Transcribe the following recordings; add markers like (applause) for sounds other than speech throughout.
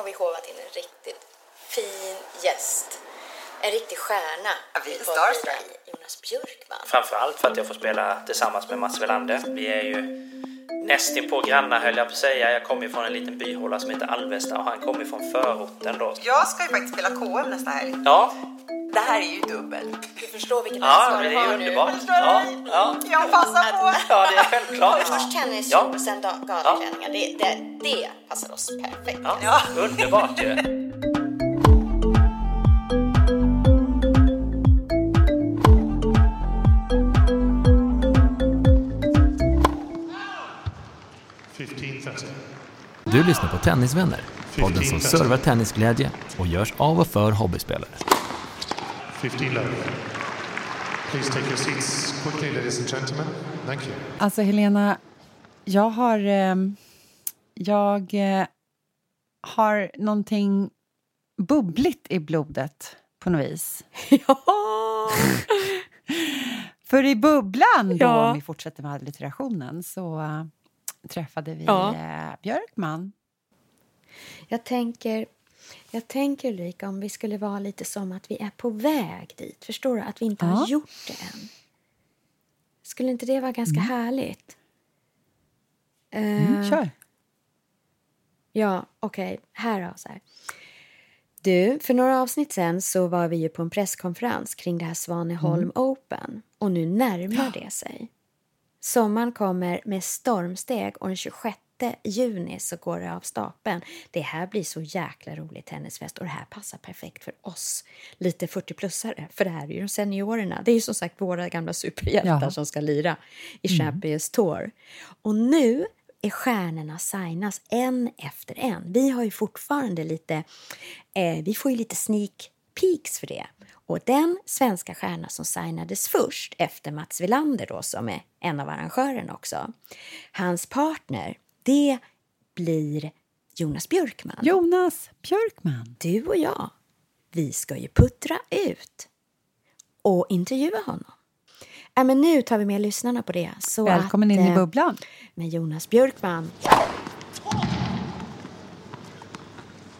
har vi hovat in en riktigt fin gäst. En riktig stjärna. Ja, vi är i starstruck. Jonas Björkman. Framförallt för att jag får spela tillsammans med Mats Welander. Vi är ju nästinpå grannar höll jag på att säga. Jag kommer ju från en liten byhåla som heter Alvesta och han kommer från förorten då. Jag ska ju faktiskt spela KM nästa helg. Ja, Det här är ju dubbel. Du förstår vilket ja ansvar du det är har ju nu. underbart. Ja, ja, Jag passar på. ja, det är självklart. Först tennis Ja. och sen galaklänningar. Det, det, det passar oss perfekt. Ja, underbart ju. (laughs) Du lyssnar på Tennisvänner, podden som servar tennisglädje och görs av och för hobbyspelare. 15 love. Please take your seats quickly, ladies and gentlemen. Thank you. Alltså Helena, jag har... ehm, jag eh, har någonting bubbligt i blodet på något vis. (laughs) Ja. För i bubblan, då, Ja. om vi fortsätter med allitterationen, så eh, träffade vi Ja. eh, Björkman. Jag tänker, jag tänker Ulrika, om vi skulle vara lite som att vi är på väg dit. Förstår du? Att vi inte har Ja. gjort det än. Skulle inte det vara ganska härligt? Mm, Eh, kör. Ja, okej. Här då, så här. Du, för några avsnitt sen så var vi ju på en presskonferens kring det här Svaneholm Open. Och nu närmar det sig. Sommaren kommer med stormsteg och den 26 juni så går det av stapeln. Det här blir så jäkla rolig tennisfest och det här passar perfekt för oss lite 40-plussare. För det här är ju seniorerna. Det är ju som sagt våra gamla superhjältar Ja. som ska lira i Champions Tour. Och nu är stjärnorna signas en efter en. Vi har ju fortfarande lite, eh, vi får ju lite sneak peeks för det. Och den svenska stjärna som signades först efter Mats Wilander då som är en av arrangörerna också. Hans partner, det blir Jonas Björkman. Jonas Björkman. Du och jag, vi ska ju puttra ut och intervjua honom. Äh, men nu tar vi med lyssnarna på det. Så Välkommen att, in i eh, bubblan. med Jonas Björkman.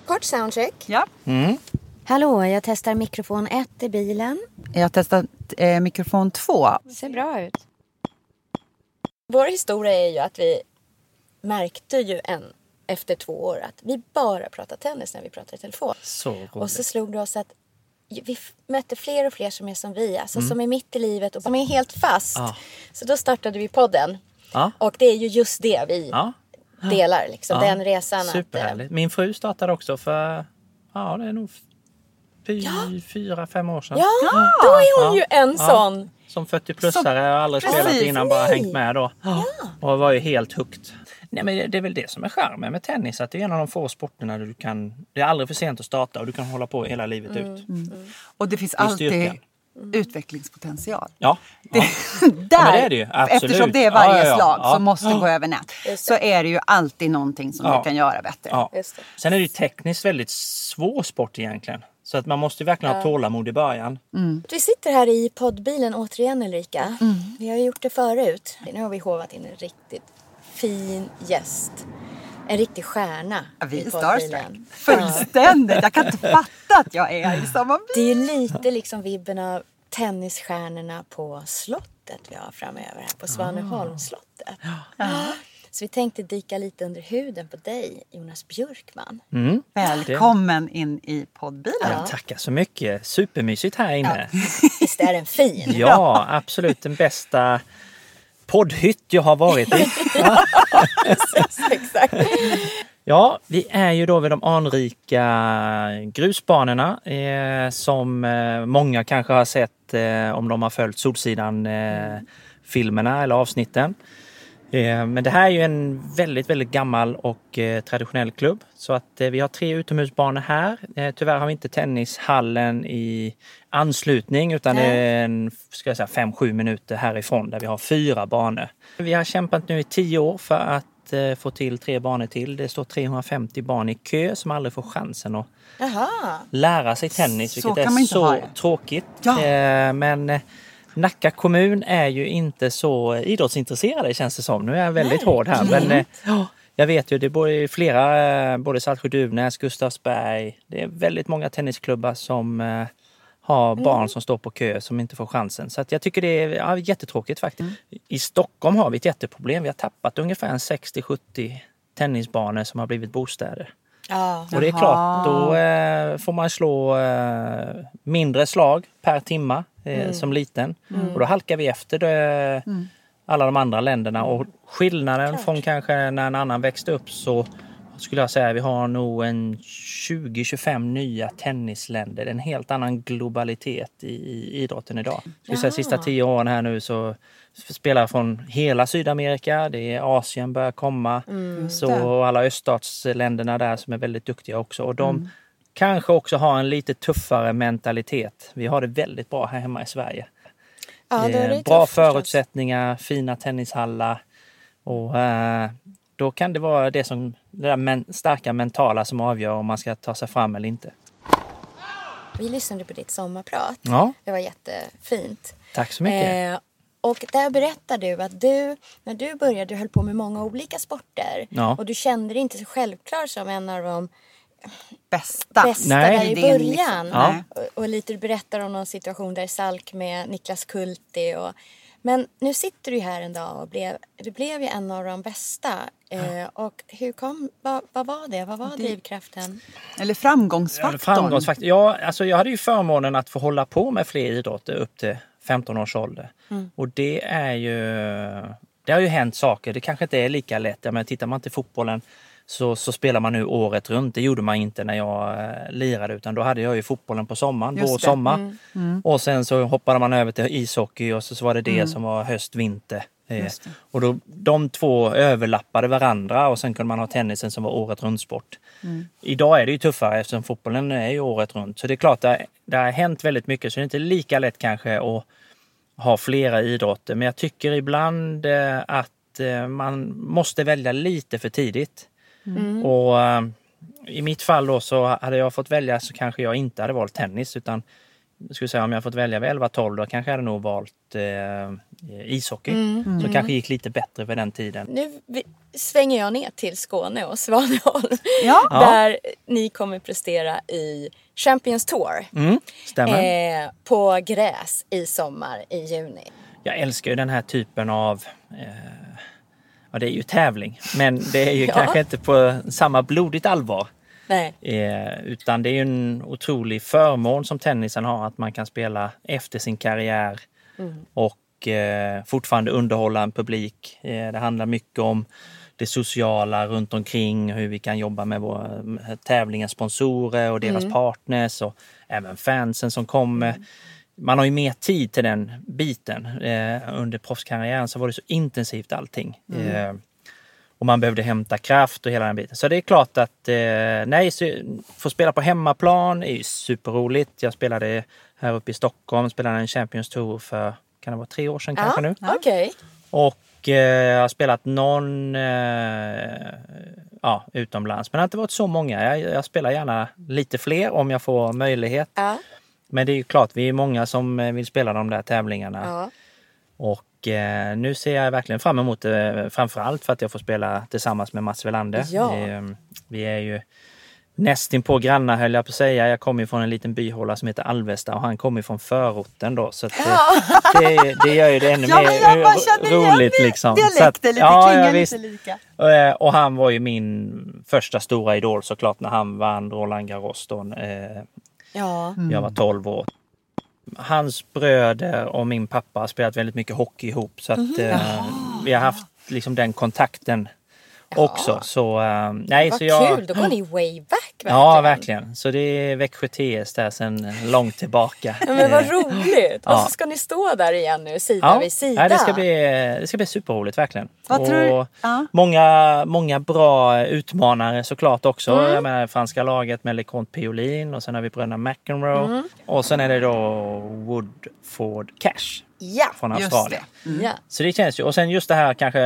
Kort soundcheck. Ja. Hallå, jag testar mikrofon 1 i bilen. Jag har testat eh, mikrofon två. Ser bra ut. Vår historia är ju att vi märkte ju en efter två år att vi bara pratar tennis när vi pratar i telefon. Så roligt. Och så slog det oss att vi mötte fler och fler som är som vi, alltså som är mitt i livet och som är helt fast. Ja. Så då startade vi podden. Ja. Och det är ju just det vi Ja, delar, liksom, den resan. Att, eh, superhärligt. Min fru startade också för, ja det är nog fy, fyra, fem år sedan. ja, då är hon Ja. ju en Ja. sån. Som 40-plussare har aldrig spelat Precis. innan, bara hängt med då. Och var ju helt hooked. Nej, men det- är väl det som är charmen med tennis, att det är en av de få sporterna där du kan... Det är aldrig för sent att starta och du kan hålla på hela livet Mm. ut. Och det finns Det är alltid styrkan. utvecklingspotential. Ja. Det, ja. där, (laughs) Ja, men det är det ju. Absolut. Eftersom det är varje Ja, ja, ja. slag Ja. som måste Ja. gå över nät så är det ju alltid någonting som Ja. du kan göra bättre. Ja. Just det. Sen är det ju tekniskt väldigt svår sport egentligen. Så att man måste ju verkligen ha tålamod i början. Vi sitter här i poddbilen återigen Ulrika. Vi har gjort det förut. Nu har vi hovat in en riktigt fin gäst. En riktig stjärna Ja, Vi i är starstruck. Fullständigt. Jag kan inte fatta att jag är i samma bil. (laughs) Det är lite liksom vibben av tennisstjärnorna på slottet vi har framöver här på Svaneholmsslottet. Så vi tänkte dyka lite under huden på dig, Jonas Björkman. Välkommen in i poddbilen. Ja. Tackar så mycket. Supermysigt här inne. Visst är den fin? (laughs) Ja, absolut den bästa poddhytt jag har varit i. (laughs) Exakt. Ja, vi är ju då vid de anrika grusbanorna eh, som eh, många kanske har sett eh, om de har följt Solsidan-filmerna eller avsnitten. Eh, Men det här är ju en väldigt, väldigt gammal och eh, traditionell klubb. Så att eh, vi har tre utomhusbanor här. Tyvärr har vi inte tennishallen i anslutning utan det är en, ska jag säga, fem, sju minuter härifrån där vi har fyra banor. Vi har kämpat nu i tio år för att få till tre banor till. Det står 350 barn i kö som aldrig får chansen att Jaha. lära sig tennis, vilket är så tråkigt. Ja. Men Nacka kommun är ju inte så idrottsintresserade känns det som. Nu är jag väldigt hård här. Men eh, ja, jag vet ju, det är flera, eh, både Saltsjö-Duvnäs, Gustavsberg. Det är väldigt många tennisklubbar som eh, har Mm. barn som står på kö som inte får chansen. Så jag tycker det är ja, jättetråkigt faktiskt. Mm. I Stockholm har vi ett jätteproblem. Vi har tappat ungefär en 60-70 tennisbanor som har blivit bostäder. Ja. Och det är Jaha. klart, då eh, får man slå eh, mindre slag per timma eh, Mm. som liten. Och då halkar vi efter det, alla de andra länderna. Och skillnaden från kanske när en annan växte upp så skulle jag säga vi har nog en 20-25 nya tennisländer. Det en helt annan globalitet i, i idrotten idag. Skulle säga sista tio åren här nu så spelar från hela Sydamerika, det är Asien börjar komma. Så och alla öststatsländerna där som är väldigt duktiga också. Och de kanske också har en lite tuffare mentalitet. Vi har det väldigt bra här hemma i Sverige. Ja, är det Eh, tufft bra förstås. förutsättningar, fina tennishallar. Och eh, då kan det vara det, som, det där men, starka mentala som avgör om man ska ta sig fram eller inte. Vi lyssnade på ditt sommarprat. Ja, Det var jättefint. tack så mycket. Eh, och där berättar du att du, när du började, du höll på med många olika sporter. Ja. Och du kände dig inte så självklar som en av de Bästa. bästa Nej. där i början. liksom. Ja. Och, och lite du berättar om någon situation där Salk med Niklas Kulti. Och, men nu sitter du här en dag och blev, du blev ju en av de bästa. Eh, och hur kom, vad, vad var det? Vad var drivkraften? Eller Ja, framgångsfaktorn. Framgångsfaktor. Ja, alltså jag hade ju förmånen att få hålla på med fler idrotter upp till 15 års ålder. Och det är ju... Det har ju hänt saker. Det kanske inte är lika lätt. Jag menar, tittar man till fotbollen så, så spelar man nu året runt. Det gjorde man inte när jag eh, lirade utan då hade jag ju fotbollen på sommaren, Just vår och sommar. Och sen så hoppade man över till ishockey och så, så var det det som var höst, vinter. Eh. Och då, de två överlappade varandra och sen kunde man ha tennisen som var året runt sport. Idag är det ju tuffare eftersom fotbollen är ju året runt. Så det är klart, det, det har hänt väldigt mycket så det är inte lika lätt kanske att ha flera idrotter. Men jag tycker ibland eh, att man måste välja lite för tidigt. Och eh, i mitt fall då så hade jag fått välja så kanske jag inte hade valt tennis utan skulle säga om jag fått välja vid 11-12 då kanske jag hade nog valt eh, ishockey. Som kanske gick lite bättre vid den tiden. Nu svänger jag ner till Skåne och Svaneholm. Ja. Där ni kommer prestera i Champions Tour. Mm, stämmer. Eh, på gräs i sommar i juni. Jag älskar ju den här typen av eh, Ja, det är ju tävling, men det är ju (laughs) Ja. kanske inte på samma blodigt allvar. Eh, utan det är ju en otrolig förmån som tennisen har att man kan spela efter sin karriär och eh, fortfarande underhålla en publik. Eh, det handlar mycket om det sociala runt omkring, hur vi kan jobba med våra tävlingens sponsorer och deras partners och även fansen som kommer. Man har ju mer tid till den biten. Eh, under proffskarriären så var det så intensivt allting. Eh, och man behövde hämta kraft och hela den biten. Så det är klart att eh, nej, så, få spela på hemmaplan är ju superroligt. Jag spelade här uppe i Stockholm, spelade en Champions Tour för, kan det vara tre år sedan kanske nu? Okej. Och eh, jag har spelat någon eh, ja, utomlands. Men det har inte varit så många. Jag, jag spelar gärna lite fler om jag får möjlighet. Ja. Men det är ju klart, vi är många som eh, vill spela de där tävlingarna. Ja. Och eh, nu ser jag verkligen fram emot det. Framförallt för att jag får spela tillsammans med Mats Welander. Ja. Eh, vi är ju nästinpå grannar höll jag på att säga. Jag kommer ju från en liten byhåla som heter Alvesta och han kommer från förorten då. Så eh, (laughs) det, det gör ju det ännu Ja, mer roligt. Liksom. Så att- Dialekter lite, ja, ja, lite lika. Eh, Och han var ju min första stora idol såklart när han vann Roland Garros då. Eh, Ja. jag var 12 år. Hans bröder och min pappa har spelat väldigt mycket hockey ihop så att eh, vi har haft liksom den kontakten också. Så, eh, nej, Vad så jag, kul, då går ni way back verkligen. Ja, verkligen. Så det är Växjö TS där sedan långt tillbaka. Men vad Eh, roligt! Och så ska ni stå där igen nu, sida Ja, vid sida. ja, det, ska bli, det ska bli superroligt verkligen. Vad tror ja. många, många bra utmanare såklart också. Mm. Jag menar franska laget med LeConte Piolin och sen har vi bröderna McEnroe. Mm. Och sen är det då Woodford Cash Ja, från Australien. det. ja. Så det känns ju. Och sen just det här kanske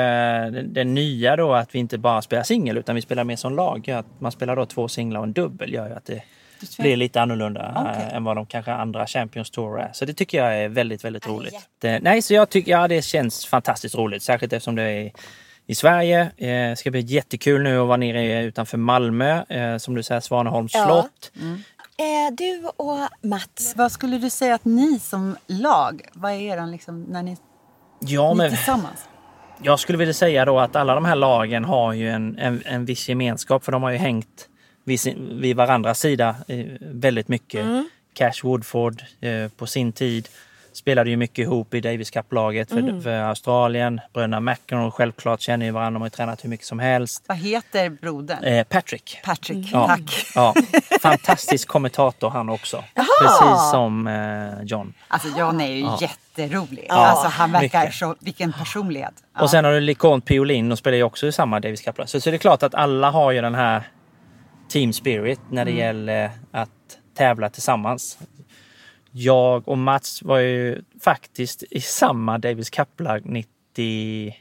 det, nya då att vi inte bara spelar singel utan vi spelar mer som lag. Att man spelar då två singlar och en dubbel gör ju att det blir lite annorlunda eh, än vad de kanske andra Champions Tour är. Så det tycker jag är väldigt, väldigt roligt. Det, nej, så jag tycker ja, det känns fantastiskt roligt. Särskilt eftersom det är i Sverige. Eh, Det ska bli jättekul nu att vara nere utanför Malmö. Eh, som du säger, Svaneholms Ja. slott. Eh, du och Mats, Vad skulle du säga att ni som lag, vad är er liksom när ni, Ja, ni men tillsammans? Jag skulle vilja säga då att alla de här lagen har ju en, en, en viss gemenskap för de har ju hängt vid, sin, vid varandras sida eh, väldigt mycket. Cash Woodford eh, på sin tid spelade ju mycket ihop i Davis Cup-laget för, för Australien. Bröderna McEnroe självklart känner ju varandra, de har ju tränat hur mycket som helst. Vad heter brodern? Eh, Patrick. Patrick, Ja. tack. Ja, fantastisk kommentator han också. Precis som eh, John. Alltså John är ju Ja. jätterolig. Ja, alltså han verkar mycket. så, vilken personlighet. Ja. Och sen har du LeConte Piolin, de spelar ju också i samma Davis Cup. Så, så det är klart att alla har ju den här team spirit när det gäller att tävla tillsammans. Jag och Mats var ju faktiskt i samma Davis Cup-lag 95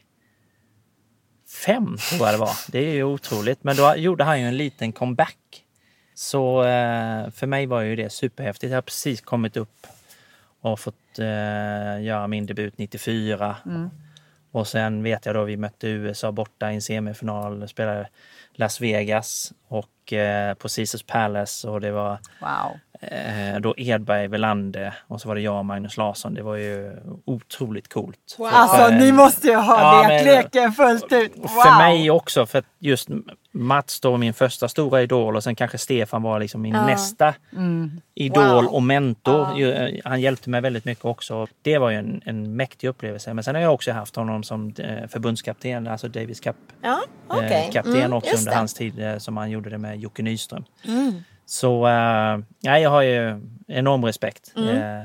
tror jag det var. Det är ju otroligt. Men då gjorde han ju en liten comeback. Så eh, för mig var ju det superhäftigt. Jag har precis kommit upp och fått eh, göra min debut 94. Och sen vet jag då vi mötte USA borta i en semifinal, spelade Las Vegas och eh, på Caesars Palace och det var Wow. eh, då Edberg, Velander och så var det jag och Magnus Larsson. Det var ju otroligt coolt. För- Alltså ni måste ju ha Ja, lekt men- leken fullt ut. Wow. och För mig också, för just Mats då var min första stora idol och sen kanske Stefan var liksom min nästa idol Wow. och mentor. Ju, eh, Han hjälpte mig väldigt mycket också. Det var ju en, en mäktig upplevelse. Men sen har jag också haft honom som eh, förbundskapten, alltså Davis Cup ja okej. eh, kapten Mm, också under det. hans tid eh, som han gjorde det med Jocke Nyström. Så eh, ja, jag har ju enorm respekt eh,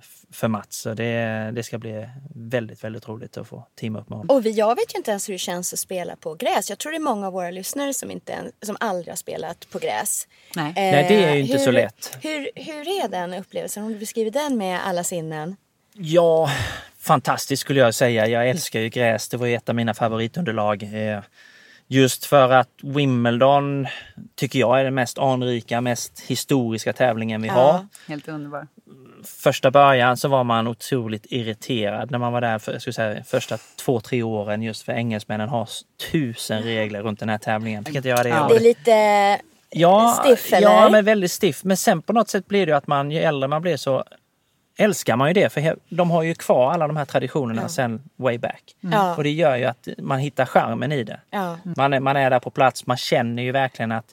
f- för Mats. Så det, det ska bli väldigt, väldigt roligt att få teama upp med honom. Och vi, jag vet ju inte ens hur det känns att spela på gräs. Jag tror det är många av våra lyssnare som, inte, som aldrig har spelat på gräs. Nej. Eh, Nej, det är ju inte hur, så lätt. Hur, hur är den upplevelsen? Om du beskriver den med alla sinnen. Ja, fantastiskt skulle jag säga. Jag älskar ju gräs. Det var ju ett av mina favoritunderlag. Eh, Just för att Wimbledon tycker jag är den mest anrika, mest historiska tävlingen vi har. Helt underbar. Första början så var man otroligt irriterad när man var där för jag skulle säga, första två, tre åren just för engelsmännen har tusen regler runt den här tävlingen. Fick inte göra det. Ja. Det är lite Ja, stiff, eller? Ja, men väldigt stiff. Men sen på något sätt blir det ju att man, ju äldre man blir så älskar man ju det. För de har ju kvar alla de här traditionerna sen way back. Ja. Och det gör ju att man hittar charmen i det. Ja. Man är, man är där på plats, man känner ju verkligen att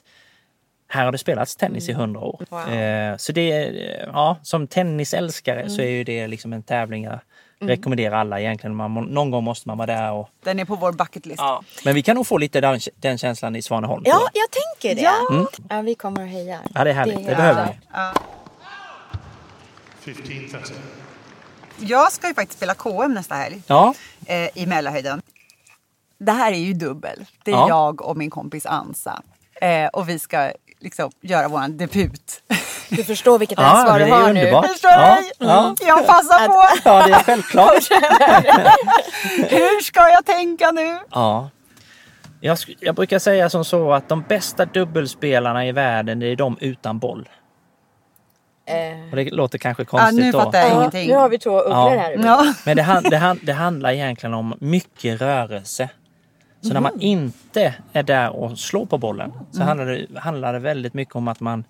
här har det spelats tennis i hundra år. Wow. Eh, så det, är- ja, som tennisälskare så är ju det liksom en tävling jag rekommenderar alla egentligen. Man, någon gång måste man vara där. Och, Den är på vår bucket list. ja. Men vi kan nog få lite den, den känslan i Svaneholm. Ja, jag. tänker det. Ja. vi kommer och hejar. ja, det är härligt. Det, helt behöver vi. 15.30. Jag ska ju faktiskt spela KM nästa helg Ja, eh, i Mälarhöjden. Det här är ju dubbel. Det är Ja. jag och min kompis Ansa. Eh, och vi ska liksom göra vår debut. Du förstår vilket (laughs) Ja, ansvar du har underbart. nu. Förstår Ja, du? ja. Jag passar på. ja, det är självklart. (laughs) Hur ska jag tänka nu? Ja. Jag, jag brukar säga som så att de bästa dubbelspelarna i världen det är de utan boll. Eh, Och det låter kanske Ja, konstigt nu då. fattar jag ja, ingenting. nu har vi två ugglor Ja. här. Ja. (laughs) Men det, han, det, han, det handlar egentligen om mycket rörelse. Så när man inte är där och slår på bollen så handlar, det, handlar det väldigt mycket om att man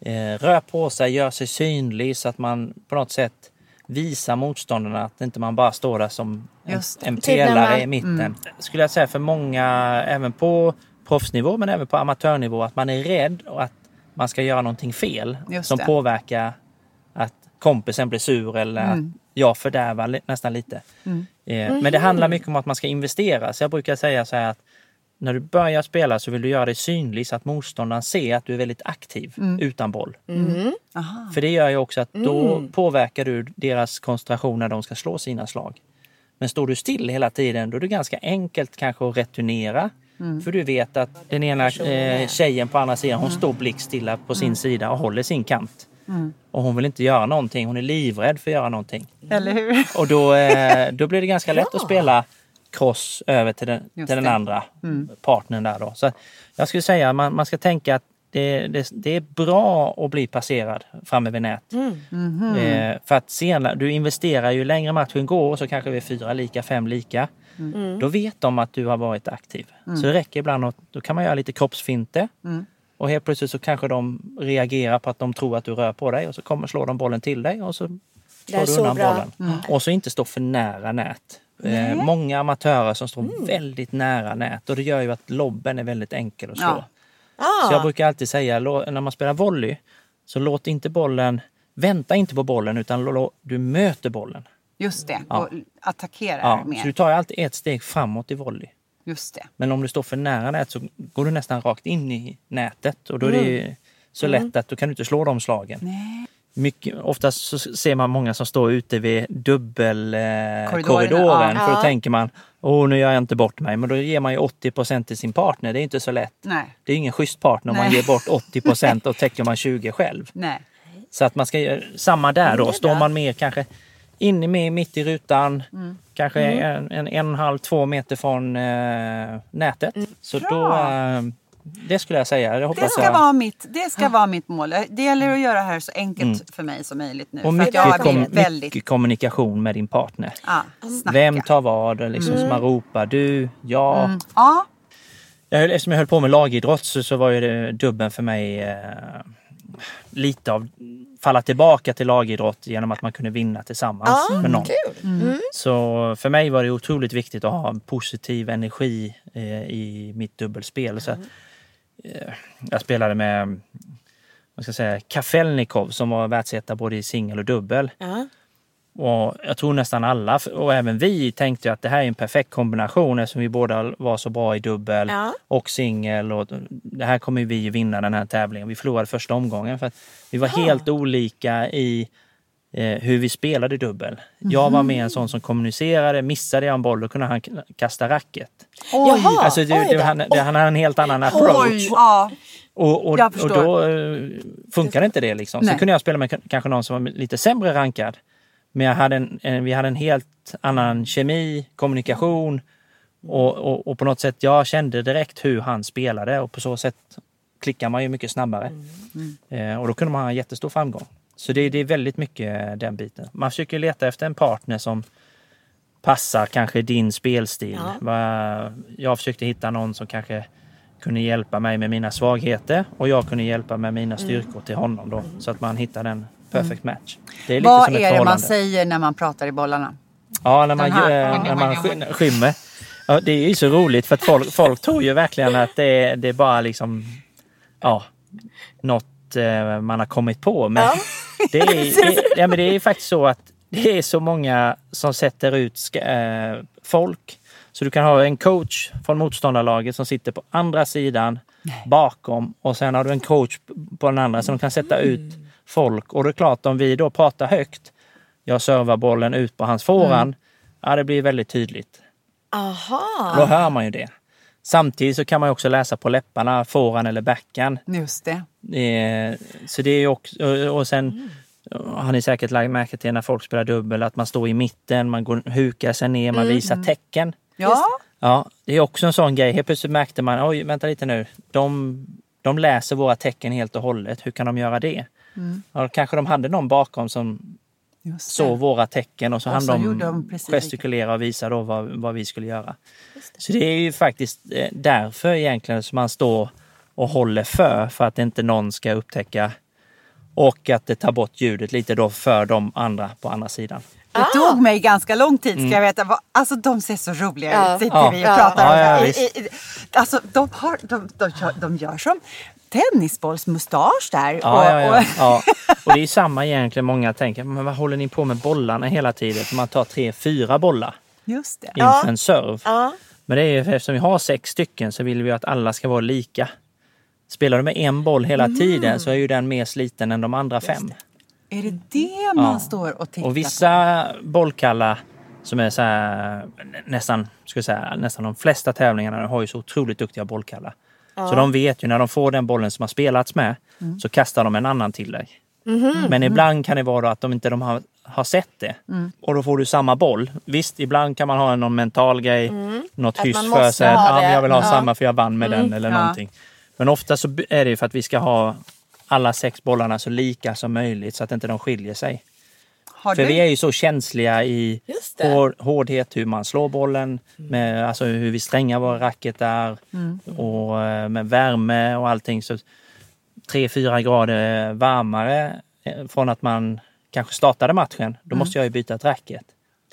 eh, rör på sig, gör sig synlig så att man på något sätt visar motståndarna att inte man bara står där som en, en Typ pelare man- i mitten. Skulle jag säga för många, även på proffsnivå men även på amatörnivå, att man är rädd och att man ska göra någonting fel Just som det. påverkar att kompisen blir sur eller att jag fördärvar li- nästan lite. Eh, Men det handlar mycket om att man ska investera. Så jag brukar säga så här att när du börjar spela så vill du göra dig synlig så att motståndaren ser att du är väldigt aktiv utan boll. För det gör ju också att då påverkar du deras koncentration när de ska slå sina slag. Men står du still hela tiden då är det ganska enkelt kanske att returnera. För du vet att den ena eh, tjejen på andra sidan hon står blickstilla på sin sida och håller sin kant. Och hon vill inte göra någonting, hon är livrädd för att göra någonting. Eller hur? Och då, eh, då blir det ganska lätt att spela cross över till den, till den andra partnern där då. Så jag skulle säga att man, man ska tänka att det, det, det är bra att bli passerad framme vid nät. Eh, för att senare, du investerar ju längre matchen går så kanske vi är fyra lika, fem lika. Då vet de att du har varit aktiv. Så det räcker ibland att då kan man göra lite kroppsfinter. Och helt plötsligt så kanske de reagerar på att de tror att du rör på dig och så kommer slår de bollen till dig och så slår du undan bra. bollen. Och så inte stå för nära nät. Eh, många amatörer som står väldigt nära nät och det gör ju att lobben är väldigt enkel att slå. Ja. Ah, Så jag brukar alltid säga när man spelar volley så låt inte bollen, vänta inte på bollen utan du möter bollen. Just det, Ja. och attackerar Ja, mer. så du tar alltid ett steg framåt i volley. Just det. Men om du står för nära nät så går du nästan rakt in i nätet och då är det ju så lätt att då kan du inte slå de slagen. Nej. Mycket, oftast så ser man många som står ute vid dubbelkorridoren. Eh, ja. För då Ja. tänker man, åh nu gör jag inte bort mig. Men då ger man ju 80% till sin partner. Det är inte så lätt. Nej. Det är ingen schysst partner om man ger bort (laughs) 80% och täcker man 20 själv. Nej. Så att man ska göra samma där då. Står man mer kanske inne med mitt i rutan, Mm. kanske en, en, en och en halv, två meter från eh, nätet. Så då, eh, det skulle jag säga. Hoppas Det ska, jag. vara mitt, det ska vara mitt mål. Det gäller att göra det här så enkelt för mig som möjligt nu. Mm. Och mycket, jag kom, väldigt... mycket kommunikation med din partner. Snacka. Vem tar vad? Liksom, Så man ropar du, jag. Ja, jag. höll- Eftersom jag höll på med lagidrott så, så var ju det dubben för mig eh, lite av falla tillbaka till lagidrott genom att man kunde vinna tillsammans Ah, med någon. kul. Så för mig var det otroligt viktigt att ha en positiv energi eh, i mitt dubbelspel. Så, eh, jag spelade med vad ska jag säga, Kafelnikov som var världsetta både i singel och dubbel. Ja. Och jag tror nästan alla, och även vi, tänkte att det här är en perfekt kombination eftersom vi båda var så bra i dubbel Ja. och singel. Och det här kommer vi vinna den här tävlingen. Vi förlorade första omgången för att vi var helt olika i eh, hur vi spelade dubbel. Jag var mer en sån som kommunicerade. Missade jag en boll då kunde han kasta racket. Jaha, Alltså det, oj det, han, det, han hade en helt annan approach. oj, ja. Och, och, och då eh, funkar inte det liksom. Sen kunde jag spela med kanske någon som var lite sämre rankad. Men jag hade en, en, vi hade en helt annan kemi, kommunikation och, och, och på något sätt, jag kände direkt hur han spelade och på så sätt klickar man ju mycket snabbare. Eh, och då kunde man ha en jättestor framgång. Så det, det är väldigt mycket den biten. Man försöker leta efter en partner som passar kanske din spelstil. Ja. Jag försökte hitta någon som kanske kunde hjälpa mig med mina svagheter och jag kunde hjälpa med mina styrkor till honom då. Så att man hittar en perfect match. Det är Vad är det man säger när man pratar i bollarna? Ja, när man, gör- när man sk- skymmer. Ja, det är ju så roligt för att folk, folk tror ju verkligen att det är, det är bara liksom ja, något eh, man har kommit på. Men, det, är, (laughs) det, ja, men det är faktiskt så att det är så många som sätter ut ska, eh, folk. Så du kan ha en coach från motståndarlaget som sitter på andra sidan bakom och sen har du en coach på den andra som kan sätta ut folk. Och det är klart om vi då pratar högt, jag servar bollen ut på hans forehand, ja det blir väldigt tydligt. Aha. Då hör man ju det. Samtidigt så kan man också läsa på läpparna, forehand eller backhand. Just det. Eh, så det är också, och- sen har ni säkert lagt märke till när folk spelar dubbel att man står i mitten, man går, hukar sig ner, man visar tecken. Ja, Ja, det är också en sån grej. Helt plötsligt märkte man, oj vänta lite nu, de, de läser våra tecken helt och hållet. Hur kan de göra det? Ja, kanske de hade någon bakom som det. såg våra tecken och så Och hann de, de gestikulera och visa då vad, vad vi skulle göra. Så det är ju faktiskt eh, därför egentligen som man står och håller för, för att inte någon ska upptäcka och att det tar bort ljudet lite då för de andra på andra sidan. Det tog mig ganska lång tid ska jag veta. Vad- Alltså de ser så roliga Ja. ut. Sitter Ja. vi och Ja. pratar om. Ja, ja, alltså de, har, de, de, gör, de gör som tennisbollsmustasch där. Ja, och, ja, ja. Och, ja. Och det är samma egentligen. Många tänker, men vad håller ni på med bollarna hela tiden? För man tar tre, fyra bollar just det. inför en serve. Ja. Men det är ju, eftersom vi har sex stycken så vill vi att alla ska vara lika. Spelar du med en boll hela tiden så är ju den mer sliten än de andra fem. Är det det man Ja. står och tittar Och vissa bollkallar som är så här, nästan, ska jag säga, nästan de flesta tävlingarna har ju så otroligt duktiga bollkallar. Så de vet ju när de får den bollen som har spelats med så kastar de en annan till dig. Men ibland kan det vara att de inte de har, har sett det. Och då får du samma boll. Visst, ibland kan man ha någon mental grej, något Att hyss för sig. Ja, men det. jag vill ha Ja. samma för jag vann med den eller Ja. någonting. Men ofta så är det ju för att vi ska ha alla sex bollarna så lika som möjligt så att inte de skiljer sig. Har För du, vi är ju så känsliga i hår, hårdhet, hur man slår bollen, med, alltså hur vi strängar våra racketar och eh, med värme och allting. Så 3-4 grader varmare eh, från att man kanske startade matchen, då måste jag ju byta ett racket.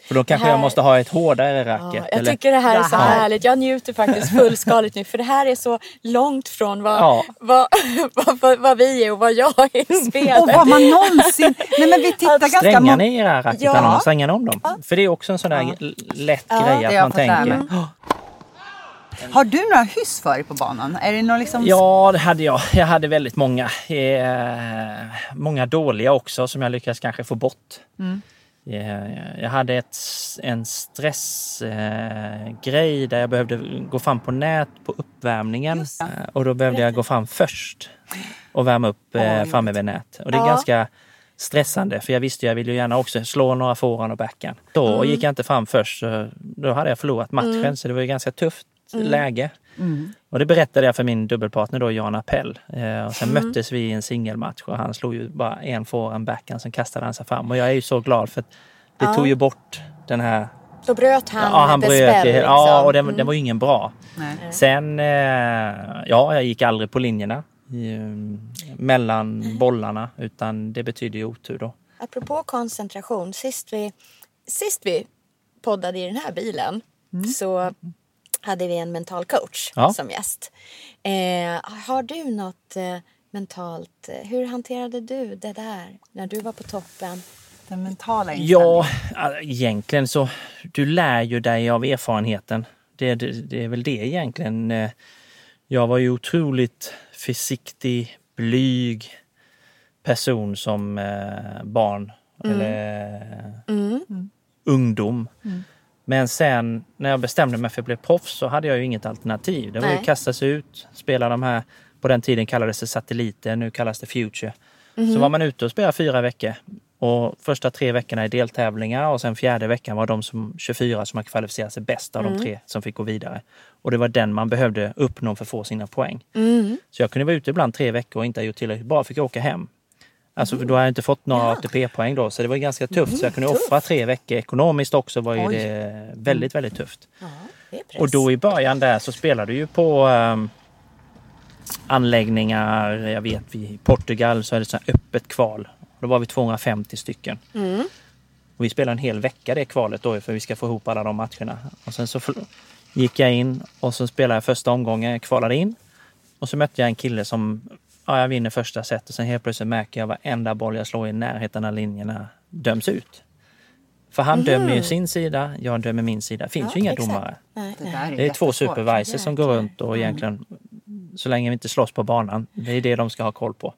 För då kanske här- jag måste ha ett hårdare racket. Ja, jag eller- tycker det här är så härligt. Jag njuter faktiskt fullskaligt nu för det här är så långt från vad, Ja. vad, (laughs) vad, vad, vad vi är och vad jag är i spelet. och vad man någonsin... Nej men vi tittar ganska... Strängar må- ni era racketar Ja. ja. strängar ni om dem? För det är också en sån där lätt Ja, grej att man tänker. mig. Har du några hyss för dig på banan? Är det någon liksom... Ja, det hade jag. (laughs) Jag hade väldigt många. Eh, många dåliga också som jag lyckades kanske få bort. Eh, jag hade ett, en stressgrej eh, där jag behövde gå fram på nät på uppvärmningen. Eh, och då behövde jag gå fram först och värma upp eh, framme vid nät. Och det är Ja. ganska stressande för jag visste jag ville ju gärna också slå några forehand och backhand. Då Mm. gick jag inte fram först så då hade jag förlorat matchen så det var ju ganska tufft Mm. läge. Och det berättade jag för min dubbelpartner då, Jan Appell. Eh, och sen möttes vi i en singelmatch och han slog ju bara en forehand backhand, sen kastade han sig fram. Och jag är ju så glad för att det Ja. tog ju bort den här... Då bröt han, ja, han bröt spell, det. liksom. Ja, och den, den var ju ingen bra. Nej. Sen, eh, ja, jag gick aldrig på linjerna i, eh, mellan bollarna utan det betyder ju otur då. Apropå koncentration, sist vi, sist vi poddade i den här bilen så hade vi en mental coach Ja. som gäst. Eh, har du något eh, mentalt, eh, hur hanterade du det där när du var på toppen? Den mentala inställningen. Ja, alltså, egentligen så du lär ju dig av erfarenheten. Det, det, det är väl det egentligen. Eh, Jag var ju otroligt försiktig, blyg person som eh, barn eller ungdom. Men sen när jag bestämde mig för att bli proffs så hade jag ju inget alternativ. Det var ju Nej. att kasta sig ut, spela de här, på den tiden kallades det satelliter, nu kallas det Future. Så var man ute och spelade fyra veckor. Och första tre veckorna i deltävlingar och sen fjärde veckan var de som 24 som har kvalificerat sig bäst av de tre som fick gå vidare. Och det var den man behövde uppnå för att få sina poäng. Så jag kunde vara ute ibland tre veckor och inte ha gjort tillräckligt bra, fick jag åka hem. Alltså då har jag inte fått några ATP-poäng då, så det var ganska tufft. Så jag kunde offra tre veckor. Ekonomiskt också var ju Oj. det väldigt, väldigt tufft. Ja. Och då i början där så spelade du ju på ehm, anläggningar, jag vet i Portugal så är det så här öppet kval. Då var vi 250 stycken. Och vi spelade en hel vecka det kvalet då för vi ska få ihop alla de matcherna. Och sen så gick jag in och så spelade jag första omgången, kvalade in. Och så mötte jag en kille som, ja jag vinner första set och sen helt plötsligt märker jag varenda boll jag slår i närheten av linjerna döms ut. För han dömer ju sin sida, jag dömer min sida. Det finns Ja, ju inga exakt. domare. Nej, Det är Det är två supervisors som går runt och egentligen, så länge vi inte slåss på banan, det är det de ska ha koll på.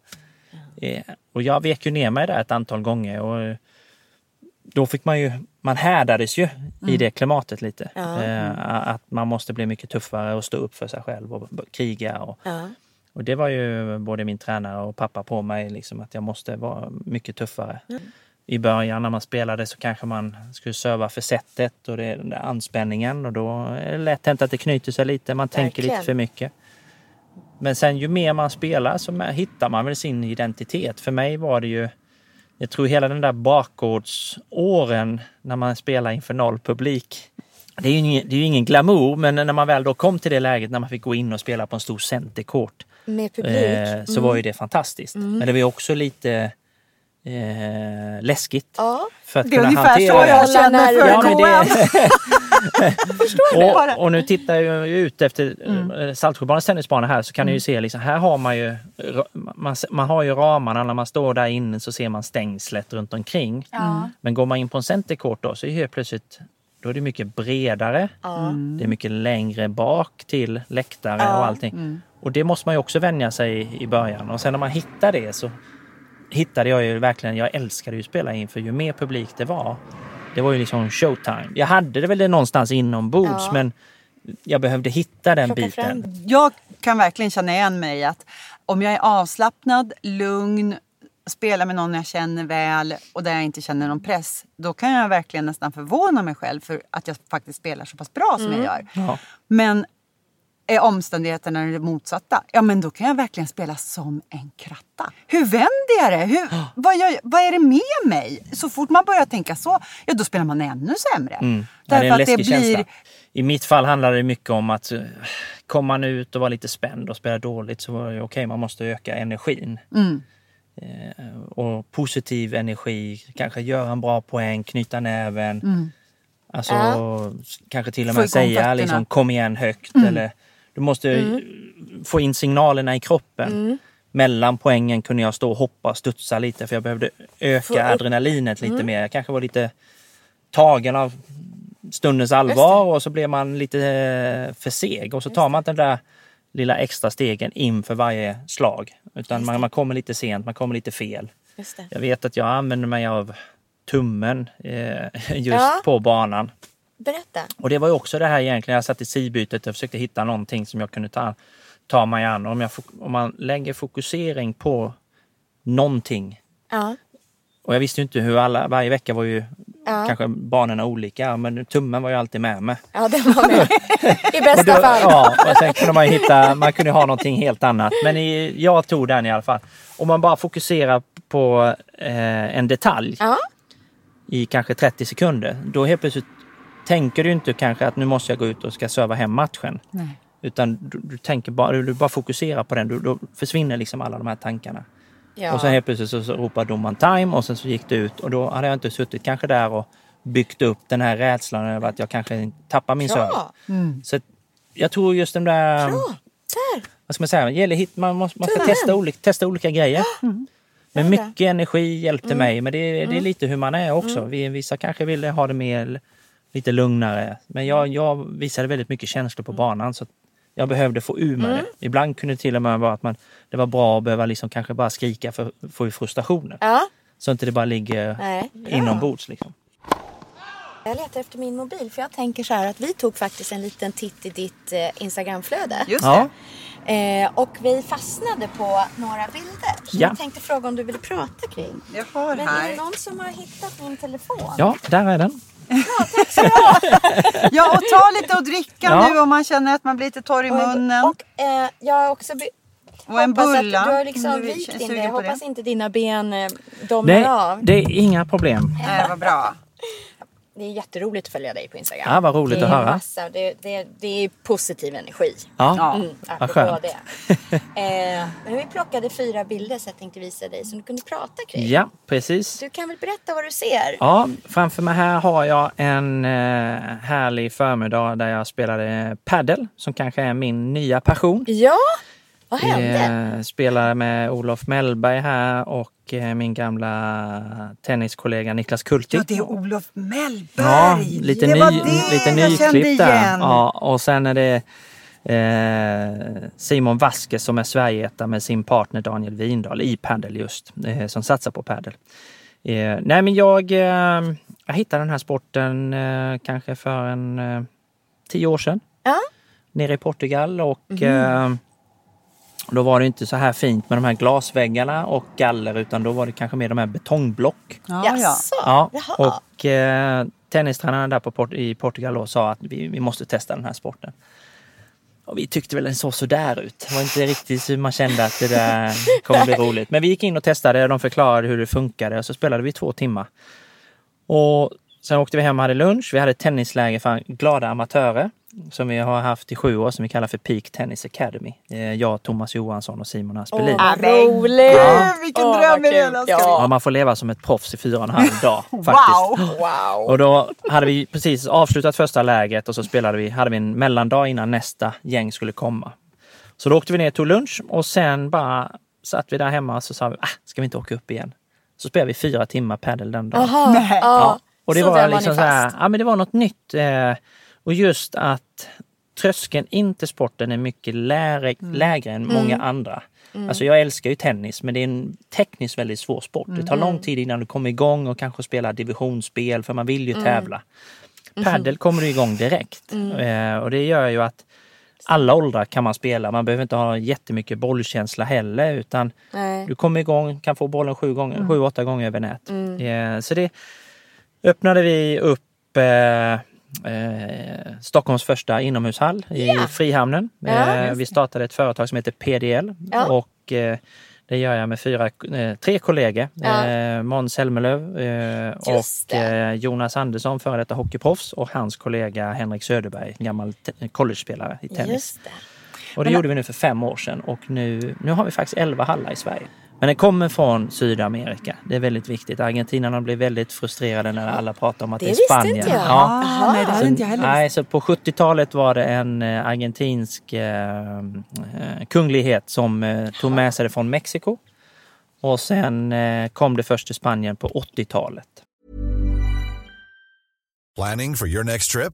Eh, Och jag vek ju ner mig där ett antal gånger och eh, då fick man ju, man härdades ju i det klimatet lite. Ja. Eh, Att man måste bli mycket tuffare och stå upp för sig själv och kriga. Och, Ja. Och det var ju både min tränare och pappa på mig, liksom, att jag måste vara mycket tuffare. I början när man spelade så kanske man skulle serva för sättet och det den anspänningen och då är det lätt hänt att det knyter sig lite. Man tänker lite för mycket. Men sen ju mer man spelar så hittar man väl sin identitet. För mig var det ju, jag tror hela den där bakgårdsåren när man spelar inför noll publik. Det är ju ingen, det är ingen glamour, men när man väl då kom till det läget när man fick gå in och spela på en stor centercourt Med publik. eh, så var ju det fantastiskt. Men det var ju också lite eh, läskigt. Ja. För att Det är kunna ungefär hantera så det. jag känner för Ja, men KM. det, (laughs) bara. och, och nu tittar jag ju ut efter mm. Saltsjöbadens tennisbana här så kan ni ju se liksom, här har man ju man, man har ju ramarna när man står där inne så ser man stängslet runt omkring. Men går man in på en centercourt då så är helt plötsligt då är det mycket bredare. Det är mycket längre bak till läktare och allting. Och det måste man ju också vänja sig i början. Och sen när man hittar det så hittade jag ju verkligen, jag älskade ju att spela inför ju mer publik det var. Det var ju liksom showtime. Jag hade det väl någonstans inombords Ja. men jag behövde hitta den Plocka biten. fram. Jag kan verkligen känna igen mig att om jag är avslappnad, lugn, spelar med någon jag känner väl och där jag inte känner någon press, då kan jag verkligen nästan förvåna mig själv för att jag faktiskt spelar så pass bra som jag gör. Ja. Men är omständigheterna det motsatta, ja men då kan jag verkligen spela som en kratta. Hur vänder jag det? Hur, (gasps) vad, gör, vad är det med mig? Så fort man börjar tänka så, ja då spelar man ännu sämre. Mm. Ja, Därför det är en att det läskig blir... känsla. I mitt fall handlar det mycket om att eh, kommer man ut och vara lite spänd och spela dåligt så var det okej, man måste öka energin. Mm. Eh, och positiv energi, kanske göra en bra poäng, knyta näven. Alltså Ja. kanske till och med säga liksom, kom igen högt. Eller, du måste få in signalerna i kroppen. Mellan poängen kunde jag stå och hoppa och studsa lite för jag behövde öka upp- adrenalinet lite mer. Jag kanske var lite tagen av stundens allvar och så blev man lite eh, för seg och så tar man inte den där lilla extra stegen inför varje slag. Utan man, man kommer lite sent, man kommer lite fel. Jag vet att jag använder mig av tummen eh, (laughs) just Ja. på banan. Berätta. Och det var ju också det här egentligen, jag satt i sidbytet och försökte hitta någonting som jag kunde ta, ta mig an. Om, jag, om man lägger fokusering på någonting. Ja. Och jag visste ju inte hur alla, varje vecka var ju Ja. kanske banorna olika, men tummen var ju alltid med mig. ja, den var med. (laughs) I bästa då, fall. ja, och sen kunde man ju hitta, man kunde ha någonting helt annat. Men i, jag tog den i alla fall. Om man bara fokuserar på eh, en detalj Ja. i kanske 30 sekunder, då helt plötsligt tänker du inte kanske att nu måste jag gå ut och ska serva hem matchen. Nej. Utan du, du tänker bara, du bara fokuserar på den, du, då försvinner liksom alla de här tankarna. Ja. Och sen helt plötsligt så, så ropar domaren time och sen så gick det ut och då hade jag inte suttit kanske där och byggt upp den här rädslan över att jag kanske tappar min serve. Bra. Så jag tror just den där, Bra. Där. vad ska man säga, gäller hit, man, måste, man ska testa olika, testa olika grejer. Men Gör det. mycket energi hjälpte mig, men det, är- det är lite hur man är också. Vi, vissa kanske ville ha det mer lite lugnare. Men jag, jag visade väldigt mycket känslor på banan så jag behövde få ur mig det. Ibland kunde det till och med vara att man, det var bra att behöva liksom kanske bara skrika för att få ur frustrationen. Ja. Så inte det bara ligger Nej, inombords. Liksom. Jag letar efter min mobil för jag tänker så här att vi tog faktiskt en liten titt i ditt eh, Instagramflöde. Just Ja, det. Eh, och vi fastnade på några bilder. Så Ja. jag tänkte fråga om du ville prata kring. Jag har Men är det här. någon som har hittat min telefon? ja, där är den. Ja, och ta lite att dricka Ja. nu om man känner att man blir lite torr i munnen. Och, och eh, jag har också Och en hoppas bulla. Att du har om liksom du vikt in. Jag det. hoppas inte dina ben eh, domnar Nej, av. det är inga problem. Nej, vad bra. Det är jätteroligt att följa dig på Instagram. Ja, vad roligt det att är höra. Massa, det, det, det är positiv energi. Ja. Mm, vad skönt. det. (laughs) Eh, men vi plockade fyra bilder så jag tänkte visa dig som du kunde prata kring. Ja, precis. Du kan väl berätta vad du ser? Ja, framför mig här har jag en eh, härlig förmiddag där jag spelade paddel som kanske är min nya passion. Ja, vad hände? Eh, spelar med Olof Mellberg här och eh, min gamla tenniskollega Niklas Kulti. Ja, det är Olof Mellberg. Ja, lite, det ny, var det lite jag kände där. igen. Ja, och sen är det eh, Simon Vasquez som är Sverigeetta med sin partner Daniel Windahl i padel just, eh, som satsar på padel. Eh, nej men jag, eh, jag hittade den här sporten eh, kanske för en eh, tio år sedan Ja. nere i Portugal och eh, då var det inte så här fint med de här glasväggarna och galler utan då var det kanske mer de här betongblock. Ja, ja. Och eh, tennistränaren där på Port- i Portugal då sa att vi, vi måste testa den här sporten. Och vi tyckte väl den såg sådär ut. Det var inte riktigt så man kände att det där (laughs) kommer bli roligt. Men vi gick in och testade och de förklarade hur det funkade och så spelade vi två timmar. Och sen åkte vi hem och hade lunch. Vi hade ett tennisläger för glada amatörer som vi har haft i sju år som vi kallar för Peak Tennis Academy. Jag, Thomas Johansson och Simon Aspelin. Åh, vad roligt! gud, vilken Åh, dröm vad det Ja. Ja, man får leva som ett proffs i fyra och en halv dag. (laughs) faktiskt. Wow! Wow! Och då hade vi precis avslutat första läget och så spelade vi, hade vi en mellandag innan nästa gäng skulle komma. Så då åkte vi ner tog lunch och sen bara satt vi där hemma och så sa vi, ah, ska vi inte åka upp igen? Så spelade vi fyra timmar padel den dagen. Nej. Ja. Och det Så var var liksom så här, ja men det var något nytt. Eh, och just att tröskeln in till sporten är mycket lägre, Mm. lägre än många andra. Alltså jag älskar ju tennis men det är en tekniskt väldigt svår sport. Det tar Mm. lång tid innan du kommer igång och kanske spelar divisionsspel för man vill Mm. ju tävla. Padel kommer du igång direkt Mm. eh, och det gör ju att alla åldrar kan man spela. Man behöver inte ha jättemycket bollkänsla heller utan Nej. du kommer igång, kan få bollen sju, gånger, sju åtta gånger över nät. Eh, så det öppnade vi upp eh, eh, Stockholms första inomhushall i Frihamnen. Ja, eh, vi startade ett företag som heter PDL Ja. och eh, det gör jag med fyra, eh, tre kollegor. Ja. Eh, Måns Zelmerlöw eh, och Jonas Andersson, före detta hockeyproffs och hans kollega Henrik Söderberg, gammal college-spelare i tennis. Det. Och det gjorde vi nu för fem år sedan och nu, nu har vi faktiskt 11 hallar i Sverige. Men den kommer från Sydamerika. Det är väldigt viktigt. Argentinarna blir väldigt frustrerade när alla pratar om att Det det, är visste Spanien. inte jag. Ja. Ah, nej, det hade Så, inte jag heller nej, så på 70-talet var det en eh, argentinsk eh, eh, kunglighet som eh, tog med sig det från Mexiko. Och sen eh, kom det först till Spanien på 80-talet. Planning for your next trip?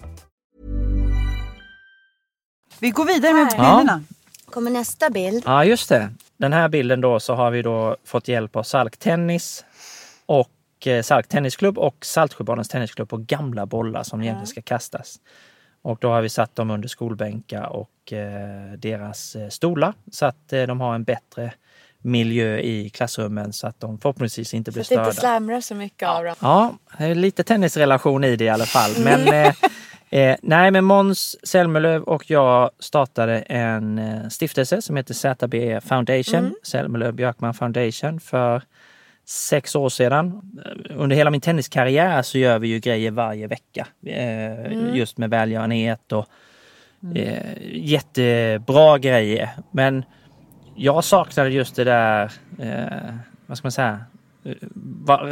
Vi går vidare med Här. bilderna. Kommer nästa bild. Ja, just det. Den här bilden då så har vi då fått hjälp av Salk Tennis och eh, Salk Tennisklubb och Saltsjöbadens Tennisklubb på gamla bollar som egentligen ska kastas. Och då har vi satt dem under skolbänkar och eh, deras eh, stolar så att eh, de har en bättre miljö i klassrummen så att de förhoppningsvis inte blir Så att det inte störda. slamrar så mycket av dem. Ja, det är lite tennisrelation i det i alla fall. Men, (laughs) eh, eh, nej, men Måns Zelmerlöw och jag startade en eh, stiftelse som heter ZB Foundation, Mm. Zelmerlöw Björkman Foundation, för sex år sedan. Under hela min tenniskarriär så gör vi ju grejer varje vecka. Eh, Mm. Just med välgörenhet och eh, jättebra grejer. Men jag saknade just det där, eh, vad ska man säga, eh,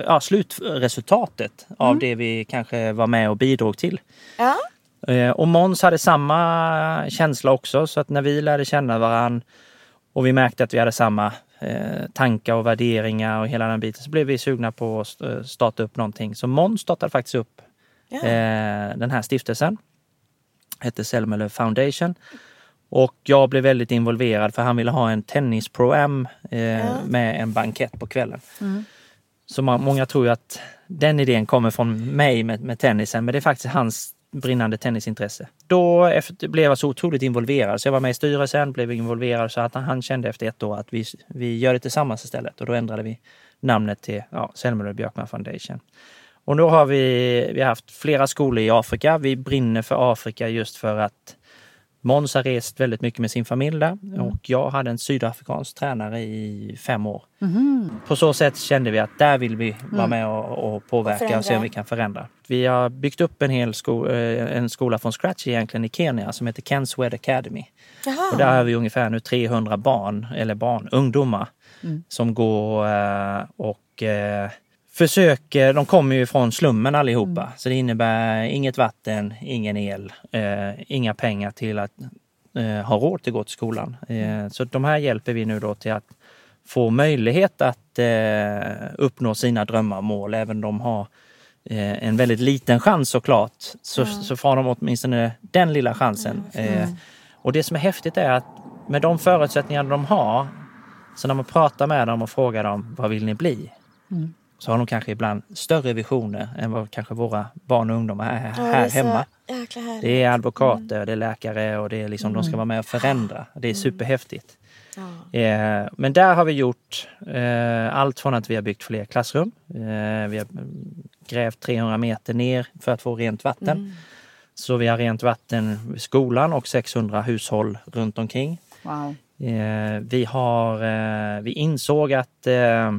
ja, slutresultatet av det vi kanske var med och bidrog till. Ja. Eh, och Måns hade samma känsla också så att när vi lärde känna varann och vi märkte att vi hade samma eh, tankar och värderingar och hela den biten så blev vi sugna på att eh, starta upp någonting. Så Måns startade faktiskt upp eh, den här stiftelsen. Hette Selmerlöw Foundation. Och jag blev väldigt involverad för han ville ha en tennis-pro-am eh, med en bankett på kvällen. Så man, många tror ju att den idén kommer från mig med, med tennisen, men det är faktiskt hans brinnande tennisintresse. Då efter, blev jag så otroligt involverad, så jag var med i styrelsen, blev involverad så att han, kände efter ett år att vi, vi gör det tillsammans istället och då ändrade vi namnet till ja, Selmerlöw Björkman Foundation. Och nu har vi, vi har haft flera skolor i Afrika. Vi brinner för Afrika just för att Måns har rest väldigt mycket med sin familj där och jag hade en sydafrikansk tränare i fem år. På så sätt kände vi att där vill vi vara med och, och påverka och se Förändra. om vi kan förändra. Vi har byggt upp en hel sko eh, en skola från scratch egentligen i Kenya som heter Kenswed Academy. Och där har vi ungefär nu 300 barn, eller barn, ungdomar som går eh, och eh, försöker, de kommer ju från slummen allihopa, så det innebär inget vatten, ingen el, eh, inga pengar till att eh, ha råd att gå till skolan. Eh, så de här hjälper vi nu då till att få möjlighet att eh, uppnå sina drömmar och mål, även de har eh, en väldigt liten chans såklart, så, så får de åtminstone den lilla chansen. Eh, och det som är häftigt är att med de förutsättningar de har, så när man pratar med dem och frågar dem vad vill ni bli? Så har de kanske ibland större visioner än vad kanske våra barn och ungdomar är Ja, det här är hemma. Det är advokater, det är läkare och det är liksom, de ska vara med och förändra. Det är superhäftigt. Eh, men där har vi gjort eh, allt från att vi har byggt fler klassrum. Eh, vi har mm, grävt 300 meter ner för att få rent vatten. Så vi har rent vatten vid skolan och 600 hushåll runt omkring. Wow. Eh, vi, har, eh, vi insåg att eh,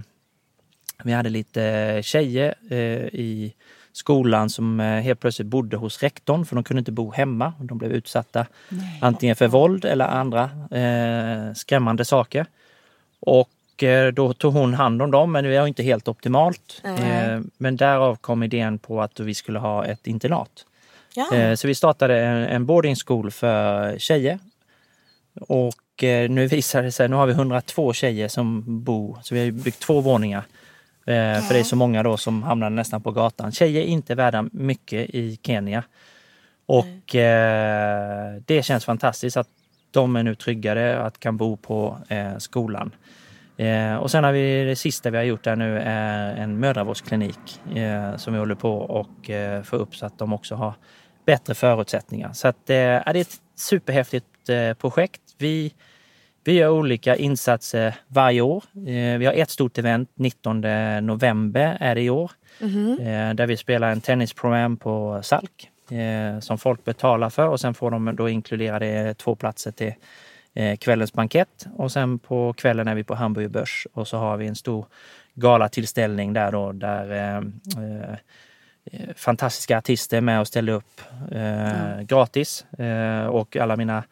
vi hade lite tjejer eh, i skolan som eh, helt plötsligt bodde hos rektorn för de kunde inte bo hemma. De blev utsatta antingen för våld eller andra eh, skrämmande saker. Och eh, då tog hon hand om dem, men det var inte helt optimalt. Eh, men därav kom idén på att vi skulle ha ett internat. Ja. Eh, Så vi startade en, en boarding school för tjejer. Och eh, nu visar det sig, nu har vi 102 tjejer som bor, så vi har byggt två våningar. Eh, För det är så många då som hamnar nästan på gatan. Tjejer är inte värda mycket i Kenya. Och eh, det känns fantastiskt att de är nu tryggare att kan bo på eh, skolan. Eh, och sen har vi det sista vi har gjort där nu är en mödravårdsklinik eh, som vi håller på och eh, få upp så att de också har bättre förutsättningar. Så att, eh, det är ett superhäftigt projekt. Vi, vi gör olika insatser varje år. Eh, vi har ett stort event 19 november är det i år. Eh, där vi spelar en tennisprogram på Salk eh, som folk betalar för och sen får de då inkludera det två platser till kvällens bankett och sen på kvällen är vi på Hamburger Börs och så har vi en stor galatillställning där då där eh, fantastiska artister är med och ställer upp eh, gratis eh, och alla mina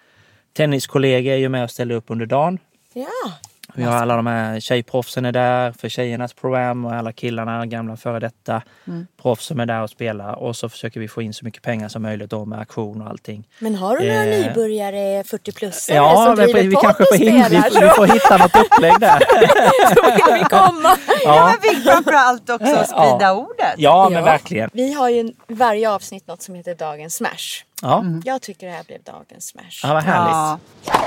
tenniskollegor är ju med och ställer upp under dagen. Ja. Vi har alla de här tjejproffsen är där för tjejernas program och alla killarna, gamla före detta proffs som är där och spelar. Och så försöker vi få in så mycket pengar som möjligt då med auktion och allting. Men har du några Eh. nybörjare 40-plussare Ja, som vi, driver vi podd kanske får, hin- vi, vi får hitta något upplägg där. (laughs) Så vill vi komma. Ja, Men vi framförallt också sprida Ja. ordet. ja men verkligen. Vi har ju varje avsnitt något som heter Dagens Smash. Ja, Jag tycker det här blev Dagens Smash. ja vad härligt. Ja.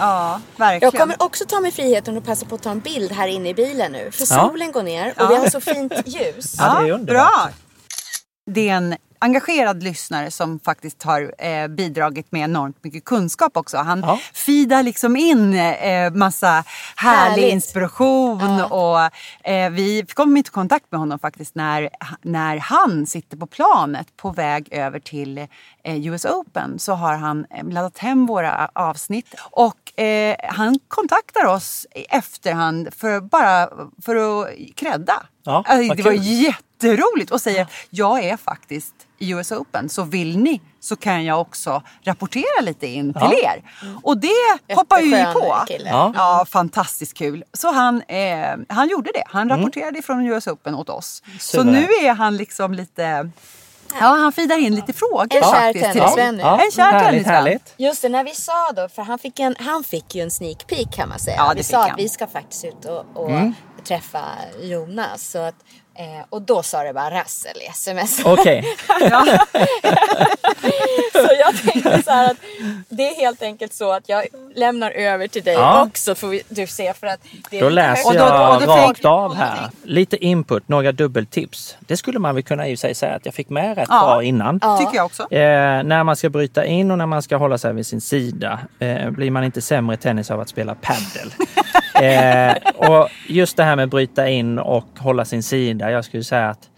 Ja, verkligen. Jag kommer också ta mig friheten att passa på att ta en bild här inne i bilen nu. För Ja. solen går ner och vi har så fint (laughs) ljus. Ja, det är underbart. Bra! Det är en engagerad lyssnare som faktiskt har eh, bidragit med enormt mycket kunskap också. Han Ja. feedar liksom in eh, massa härlig Härligt. inspiration och eh, vi kom i kontakt med honom faktiskt när, när han sitter på planet på väg över till eh, US Open så har han eh, laddat hem våra avsnitt och eh, han kontaktar oss i efterhand för bara för att credda. Ja, Alltså, det var kul. jätteroligt och säger jag är faktiskt i US Open så vill ni så kan jag också rapportera lite in till Ja. er. Och det hoppar ju vi Jätteskön på. kille. Ja. Ja, fantastiskt kul. Så han, eh, han gjorde det. Han rapporterade ifrån US Open åt oss. Så Suveränt. nu är han liksom lite... Ja, han feedar in lite frågor En kär faktiskt. till tennisvän oss. nu. Ja, En kär härligt, tennisvän. härligt. Just det, när vi sa då, för han fick, en, han fick ju en sneak peek kan man säga. Ja, det vi fick sa han. att vi ska faktiskt ut och, och Mm. träffa Jonas. Så att, eh, och då sa det bara rassel i sms. Okej, (laughs) så jag tänkte så här att det är helt enkelt så att jag lämnar över till dig Ja. också får vi, du se för att det är då läser högt. då- jag och då rakt tänk- av här. Lite input, några dubbeltips. Det skulle man väl kunna i och sig säga att jag fick med rätt Ja. bra innan. Tycker jag också. Eh, när man ska bryta in och när man ska hålla sig vid sin sida eh, blir man inte sämre i tennis av att spela padel. (laughs) eh, och just det här med bryta in och hålla sin sida. Jag skulle säga att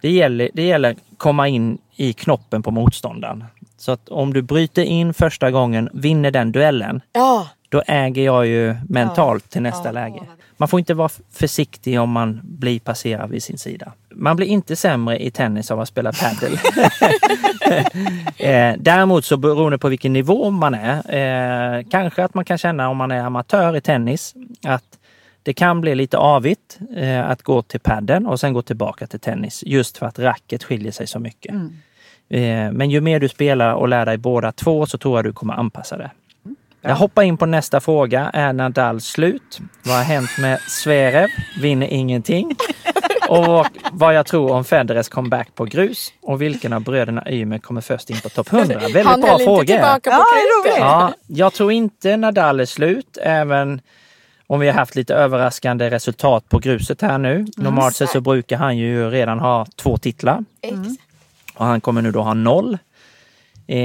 det gäller, det gäller att komma in i knoppen på motståndaren. Så att om du bryter in första gången, vinner den duellen, Ja, då äger jag ju mentalt till nästa läge. Man får inte vara försiktig om man blir passerad vid sin sida. Man blir inte sämre i tennis av att spela padel. (laughs) eh, däremot så beroende på vilken nivå man är, eh, kanske att man kan känna om man är amatör i tennis, att det kan bli lite avigt eh, att gå till padden och sen gå tillbaka till tennis. Just för att racket skiljer sig så mycket. Eh, men ju mer du spelar och lär dig båda två så tror jag du kommer anpassa det. Jag hoppar in på nästa fråga. Är Nadal slut? Vad har hänt med Zverev? Vinner ingenting. Och vad jag tror om Federers comeback på grus. Och vilken av bröderna Ymer kommer först in på topp 100? Väldigt han bra på Ja. Ja, jag tror inte Nadal är slut. Även om vi har haft lite överraskande resultat på gruset här nu. Normalt sett så brukar han ju redan ha två titlar Exakt. och han kommer nu då ha noll. Eh,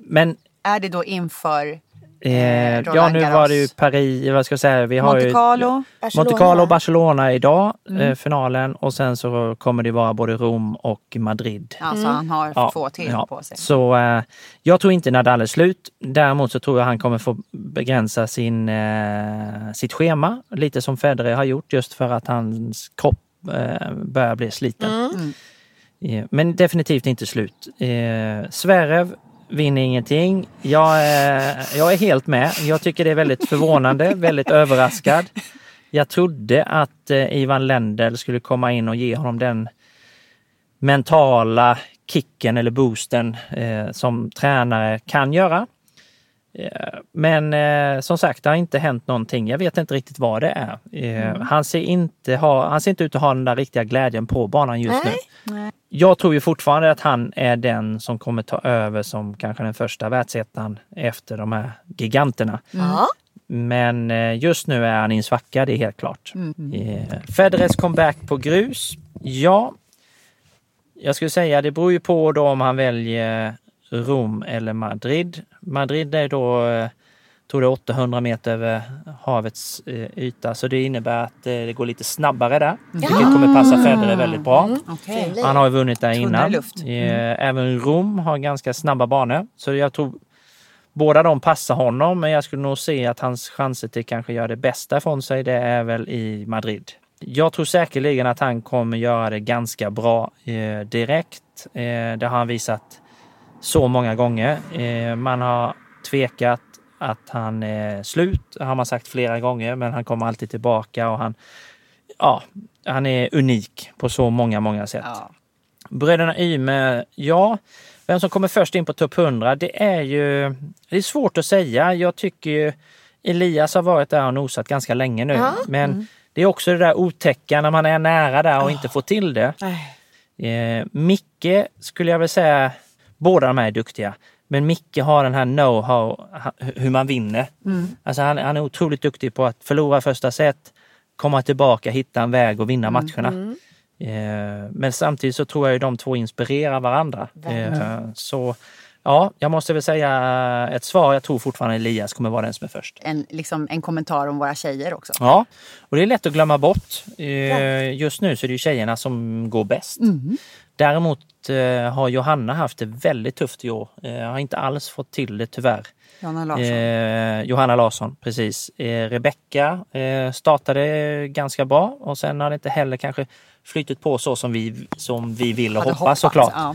men Är det då inför eh, ja, Roland nu var det ju Paris, vad ska jag säga, vi har Monte ju Carlo? Monte Carlo och Barcelona idag, Mm. eh, finalen. Och sen så kommer det vara både Rom och Madrid. Alltså han har Ja, två till ja. på sig. Så eh, jag tror inte Nadal är slut. Däremot så tror jag han kommer få begränsa sin, eh, sitt schema, lite som Federer har gjort, just för att hans kropp eh, börjar bli sliten. Mm. Eh, men definitivt inte slut. Eh, Zverev vinner ingenting. Jag, är- jag är helt med. Jag tycker det är väldigt förvånande, väldigt överraskad. Jag trodde att eh, Ivan Lendl skulle komma in och ge honom den mentala kicken eller boosten eh, som tränare kan göra. Eh, Men eh, som sagt, det har inte hänt någonting. Jag vet inte riktigt vad det är. Eh, han, ser inte ha, han ser inte ut att ha den där riktiga glädjen på banan just nu. Jag tror ju fortfarande att han är den som kommer ta över som kanske den första världsettan efter de här giganterna. Ja. Men just nu är han i en svacka, det är helt klart. Eh, Federers comeback på grus? Ja, jag skulle säga det beror ju på då om han väljer Rom eller Madrid. Madrid är då, eh, tror det är 800 meter över havets eh, yta, så det innebär att eh, det går lite snabbare där. Vilket kommer passa Federer väldigt bra. Okej. Han har ju vunnit där innan. luft. Eh, Även Rom har ganska snabba banor. Så jag tror båda de passar honom, men jag skulle nog se att hans chanser till kanske göra det bästa från sig, det är väl i Madrid. Jag tror säkerligen att han kommer göra det ganska bra eh, direkt. Eh, det har han visat så många gånger. Eh, man har tvekat att han är slut, har man sagt flera gånger, men han kommer alltid tillbaka och han, ja, han är unik på så många, många sätt. Ja. Bröderna Yme, ja. Vem som kommer först in på topp 100, det är ju det är svårt att säga. Jag tycker ju Elias har varit där och nosat ganska länge nu. Men det är också det där otäcka när man är nära där och inte får till det. Eh, Micke skulle jag väl säga, båda de här är duktiga. Men Micke har den här know-how, hur man vinner. Alltså han, han är otroligt duktig på att förlora första set, komma tillbaka, hitta en väg och vinna matcherna. Eh, Men samtidigt så tror jag ju de två inspirerar varandra. Eh, Så ja, jag måste väl säga ett svar. Jag tror fortfarande Elias kommer vara den som är först. En, liksom, en kommentar om våra tjejer också. Ja, och det är lätt att glömma bort. Eh, Just nu så är det ju tjejerna som går bäst. Däremot eh, har Johanna haft det väldigt tufft i år. Eh, Har inte alls fått till det tyvärr. Jonna Larsson. Eh, Johanna Larsson, precis. Eh, Rebecka eh, startade ganska bra och sen har det inte heller kanske flyttit på så som vi, som vi vill och hoppas hoppats, såklart. Ja.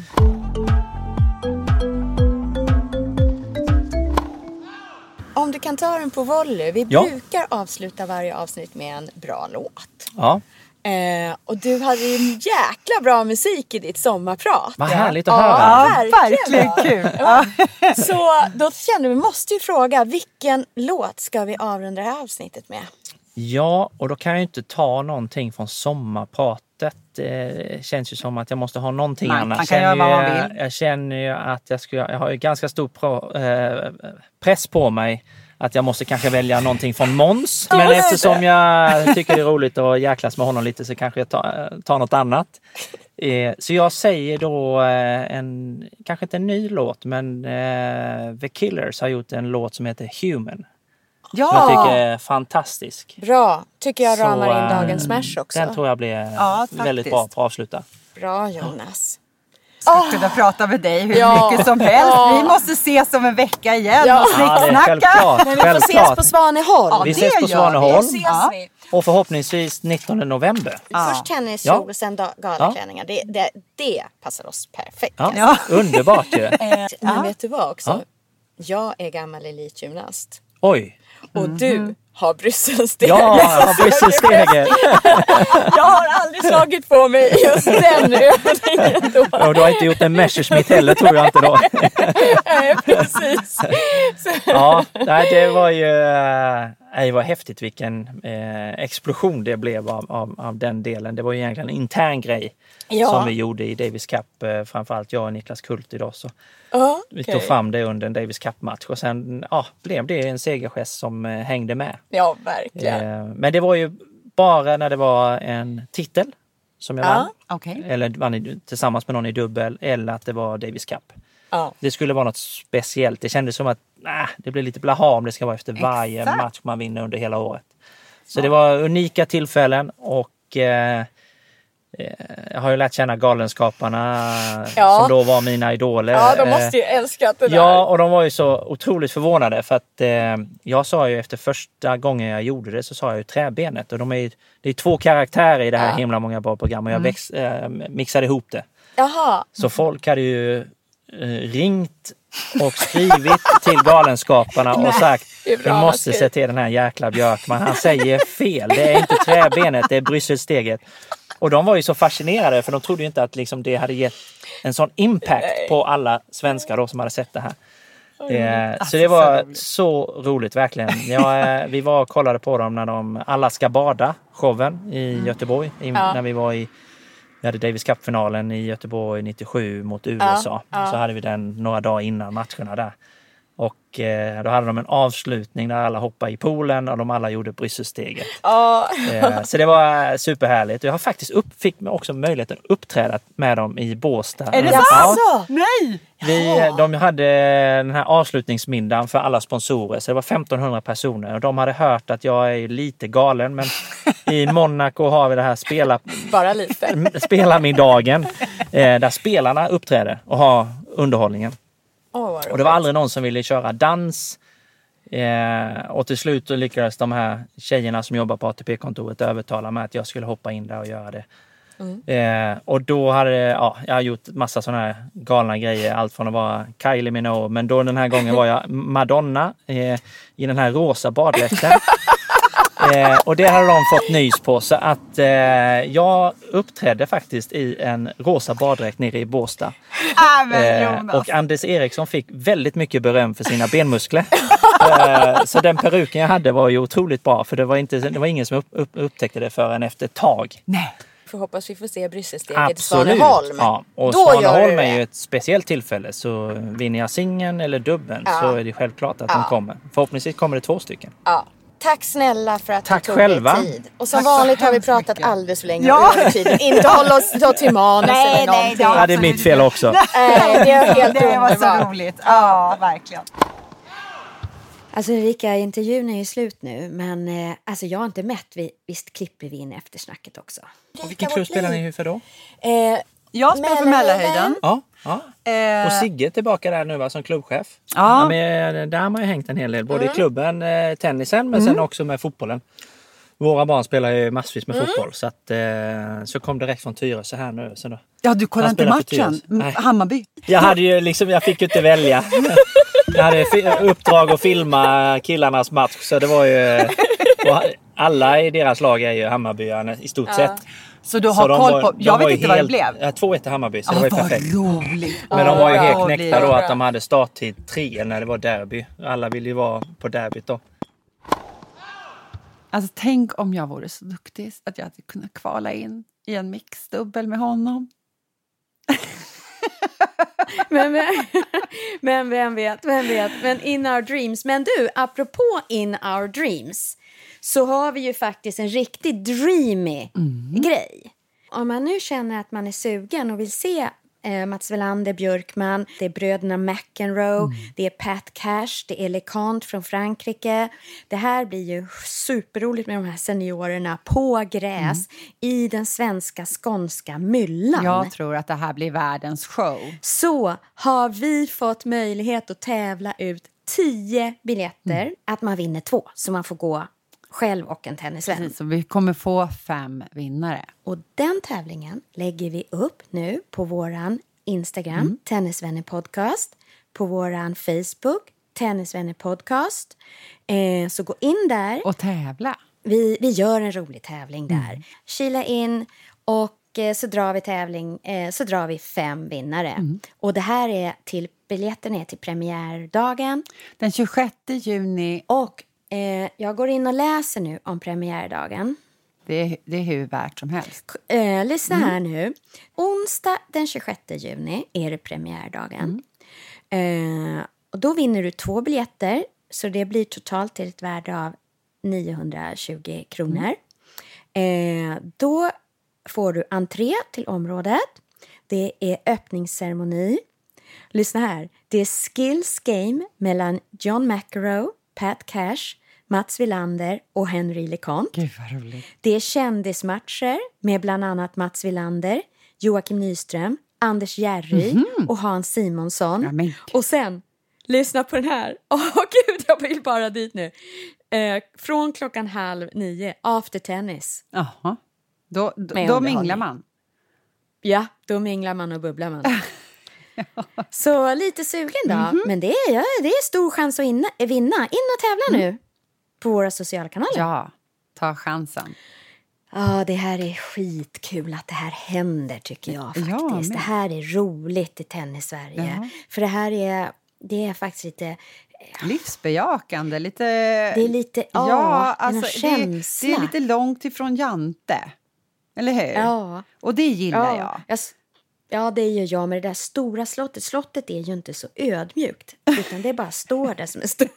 Om du kan ta den på volley. Vi Ja. brukar avsluta varje avsnitt med en bra låt. Ja, Eh, och du hade ju en jäkla bra musik i ditt sommarprat. vad härligt att Ja, höra. Ja, verkligen verkligen kul. Ja. Så då kände vi, måste ju fråga, vilken låt ska vi avrunda det här avsnittet med? Ja, och då kan jag ju inte ta någonting från sommarpratet. Det känns ju som att jag måste ha någonting annat. man kan göra vad man vill. Jag känner ju att jag, ska, jag har ju ganska stor pro, eh, press på mig att jag måste kanske välja någonting från Måns. Men eftersom jag tycker det är roligt att jäklas med honom lite så kanske jag tar, tar något annat. Eh, så jag säger då eh, en, kanske inte en ny låt, men eh, The Killers har gjort en låt som heter Human. Som jag Ja, tycker är fantastisk. Bra, tycker jag Så, ramar in eh, dagens smash också. Den tror jag blir Ja, väldigt bra på att avsluta. Bra Jonas. Ska kunna prata med dig hur Ja. mycket som helst. Vi måste ses om en vecka igen Ja. och Ja, snicksnacka. självklart. Men vi får ses på Svaneholm. Ja, Vi det ses på Svaneholm. vi. Ja. Och förhoppningsvis 19 november. Först tennis, Ja. och sen galaklänningar. Det, det, det passar oss perfekt. Ja. Ja. Underbart ju. (laughs) Eh, Men vet du vad också? Ja. Jag är gammal elitgymnast. Oj! Och du har brysselsteg. Ja, (laughs) brysselsteget. (laughs) Jag har aldrig slagit på mig just den övningen då. Och du har inte gjort en Messerschmitt heller tror jag inte då. (laughs) Nej, precis. Ja, nej, det var ju... Nej, vad häftigt vilken eh, explosion det blev av, av, av den delen. Det var ju egentligen en intern grej Ja. som vi gjorde i Davis Cup. Eh, framförallt jag och Niklas Kult idag. Så Ja, vi tog fram det under en Davis Cup-match och sen ja, blev det en segergest som eh, hängde med. Ja, verkligen. Eh, men det var ju bara när det var en titel som jag Ja. vann. Okej. Eller vann i- tillsammans med någon i dubbel eller att det var Davis Cup. Ja. Det skulle vara något speciellt. Det kändes som att nah, det blir lite blaha om det ska vara efter varje Exakt. match man vinner under hela året. Så det var unika tillfällen och eh, eh, jag har ju lärt känna Galenskaparna Ja. som då var mina idoler. ja, de Eh, måste ju älskat det där. Ja, och de var ju så otroligt förvånade för att eh, jag sa ju efter första gången jag gjorde det så sa jag ju träbenet och de är ju, det är två karaktärer i det här Ja. himla många bra program och jag väx, eh, mixade ihop det. Jaha. Så folk hade ju eh, ringt och skrivit till Galenskaparna och (laughs) sagt det du måste skrivet." se till den här jäkla Björkman. Han säger fel. Det är inte träbenet, det är Brysselsteget. Och de var ju så fascinerade för de trodde ju inte att liksom det hade gett en sån impact på alla svenskar då som hade sett det här. Eh, så det var så roligt verkligen. Ja, eh, vi var och kollade på dem när de Alla ska bada showen i Göteborg. I, När vi var i vi hade Davis Cup-finalen i Göteborg 97 mot USA. Så hade vi den några dagar innan matcherna där. Och eh, då hade de en avslutning där alla hoppade i poolen och de alla gjorde Brysselsteget. Ja. Eh, så det var superhärligt. Jag har faktiskt upp, fick också möjligheten att uppträda med dem i Båstad. Är det Ja. sant? Nej! Vi, de hade den här avslutningsmiddagen för alla sponsorer, så det var 1500 personer. Och de hade hört att jag är lite galen, men i (laughs) Monaco har vi det här spela, Bara lite. spelarmiddagen eh, där spelarna uppträder och har underhållningen. Vad Och det var aldrig någon som ville köra dans. Eh, och till slut lyckades de här tjejerna som jobbar på ATP-kontoret övertala mig att jag skulle hoppa in där och göra det. Eh, och då hade ja, jag har gjort massa sådana här galna grejer. Allt från att vara Kylie Minogue, men då den här gången var jag Madonna eh, i den här rosa baddräkten. (laughs) Eh, och det hade de fått nys på så att eh, jag uppträdde faktiskt i en rosa baddräkt nere i Båstad. Ah, Eh, och Anders Eriksson fick väldigt mycket beröm för sina benmuskler. eh, så den peruken jag hade var ju otroligt bra för det var, inte, det var ingen som upp, upp, upptäckte det förrän efter ett tag. Nej. Får hoppas vi får se Brysselsteget i Absolut. Svaneholm. Ja, och Då Svaneholm är ju ett speciellt tillfälle så vinner jag singeln eller dubbeln Ja. så är det självklart att de kommer. Förhoppningsvis kommer det två stycken. Ja. Tack snälla för att Tack du tog själva. dig tid. Och som Tack vanligt har vi pratat mycket. alldeles för länge Ja. över tiden. Inte hålla oss då till manus Nej, eller nej, någonting. det har Ja, det är mitt fel också. Nej, det är helt Det var så roligt. Ja, verkligen. Alltså Erika, intervjun är ju slut nu, men eh, alltså jag har inte mätt. Vi, visst klipper vi in eftersnacket också? Och vilken klubb spelar ni för då? Eh, Jag spelar för Mälarhöjden. Ja, ja. Eh, Och Sigge är tillbaka där nu va, som klubbchef. Ja. men, där har man ju hängt en hel del. Både i klubben, eh, tennisen, men sen också med fotbollen. Våra barn spelar ju massvis med fotboll så att eh, så kom direkt från Tyresö här nu. Så då. ja, du kollar Han inte matchen? Hammarby? Jag hade ju liksom, jag fick ju inte välja. Jag hade uppdrag att filma killarnas match så det var ju... alla i deras lag är ju Hammarbyarna i stort sett. Så du Så har de koll var- på... de Jag var vet inte vad det helt- blev. Ja, 2-1 till Hammarby så Ah, det var ju perfekt. roligt. Men de var ju helt knäckta då att de hade starttid 3 när det var derby. Alla ville ju vara på derbyt då. Alltså tänk om jag vore så duktig att jag hade kunnat kvala in i en mixdubbel med honom. (laughs) Men, men, men vem vet, vem vet. Men in our dreams. Men du, apropå in our dreams så har vi ju faktiskt en riktigt dreamy grej. Om man nu känner att man är sugen och vill se eh, Mats Welander, Björkman, det är bröderna McEnroe, det är Pat Cash, det är LeConte från Frankrike. Det här blir ju superroligt med de här seniorerna på gräs i den svenska skånska myllan Jag tror att det här blir världens show. så har vi fått möjlighet att tävla ut 10 biljetter. Att man vinner två, så man får gå själv och en tennisvän. Precis, så vi kommer få fem vinnare. Och den tävlingen lägger vi upp nu på våran Instagram, Tennisvänner Podcast, på våran Facebook, Tennisvänner Podcast. Eh, så gå in där. Och tävla. Vi, vi gör en rolig tävling där. Kila in och eh, så drar vi tävling, eh, så drar vi fem vinnare. Och det här är till, biljetten är till premiärdagen Den 26 juni och Eh, jag går in och läser nu om premiärdagen. Det är, det är hur värt som helst. Eh, lyssna här nu. Onsdag den 26 juni är det premiärdagen. Eh, och då vinner du två biljetter, så det blir totalt till ett värde av 920 kronor. Eh, då får du entré till området. Det är öppningsceremoni. Lyssna här. Det är skills game mellan John McEnroe, Pat Cash, Mats Wilander och Henry LeConte. Gud. Det är kändismatcher med bland annat Mats Wilander, Joakim Nyström, Anders Järry och Hans Simonsson. Mhm. Ja, men- Och sen, lyssna på den här. (laughs) Åh gud, jag vill bara dit nu. Eh, från klockan halv nio, after tennis. Jaha. Då, då, då minglar man. Ja, då minglar man och bubblar man. (laughs) Så lite sugen då. Mhm. Men det är, ja, det är stor chans att inna, vinna. In och tävla nu på våra sociala kanaler. Ja, ta chansen. Ja, det här är skitkul att det här händer tycker jag faktiskt. Ja, men. det här är roligt i tennis-Sverige. Ja. För det här är, det är faktiskt lite, Livsbejakande, lite... det är lite, ja, ja, alltså, det, känsla. det är lite långt ifrån Jante. Eller hur? Ja. Och det gillar ja, jag. jag. Ja, det gör jag med det där stora slottet. Slottet är ju inte så ödmjukt, utan det bara står där som en stor,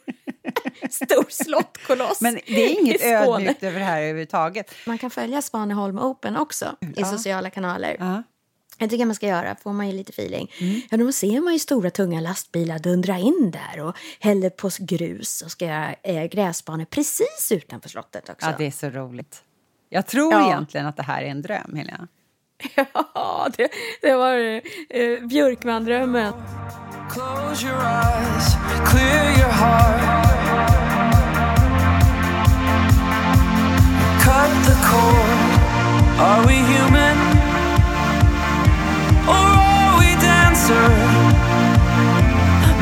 stor slottkoloss Men det är inget ödmjukt över det här överhuvudtaget. Man kan följa Svaneholm Open också i sociala kanaler. Ja. Jag tycker man ska göra, får man ju lite feeling. Ja, då ser man ju stora tunga lastbilar dundra in där och häller på grus och ska göra eh, gräsbanor precis utanför slottet också. Ja, det är så roligt. Jag tror Ja. egentligen att det här är en dröm, Helena. (laughs) Ja, det, det var eh, Björkman-drömmen. Close your eyes, clear your heart. At the core, Are we human? Or are we dancer?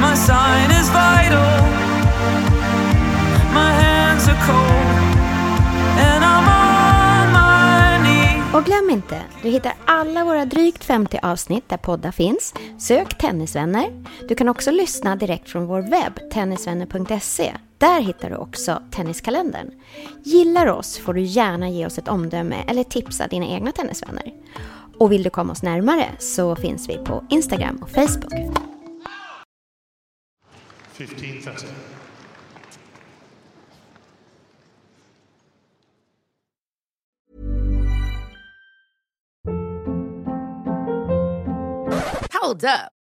My sign is vital. My hands are cold. And I'm on my knees. Och glöm inte, du hittar alla våra drygt 50 avsnitt där poddar finns. Sök Tennisvänner. Du kan också lyssna direkt från vår webb, tennisvänner.se. Där hittar du också Tenniskalendern. Gillar oss får du gärna ge oss ett omdöme eller tipsa dina egna tennisvänner. Och vill du komma oss närmare så finns vi på Instagram och Facebook. 1530. Hold up.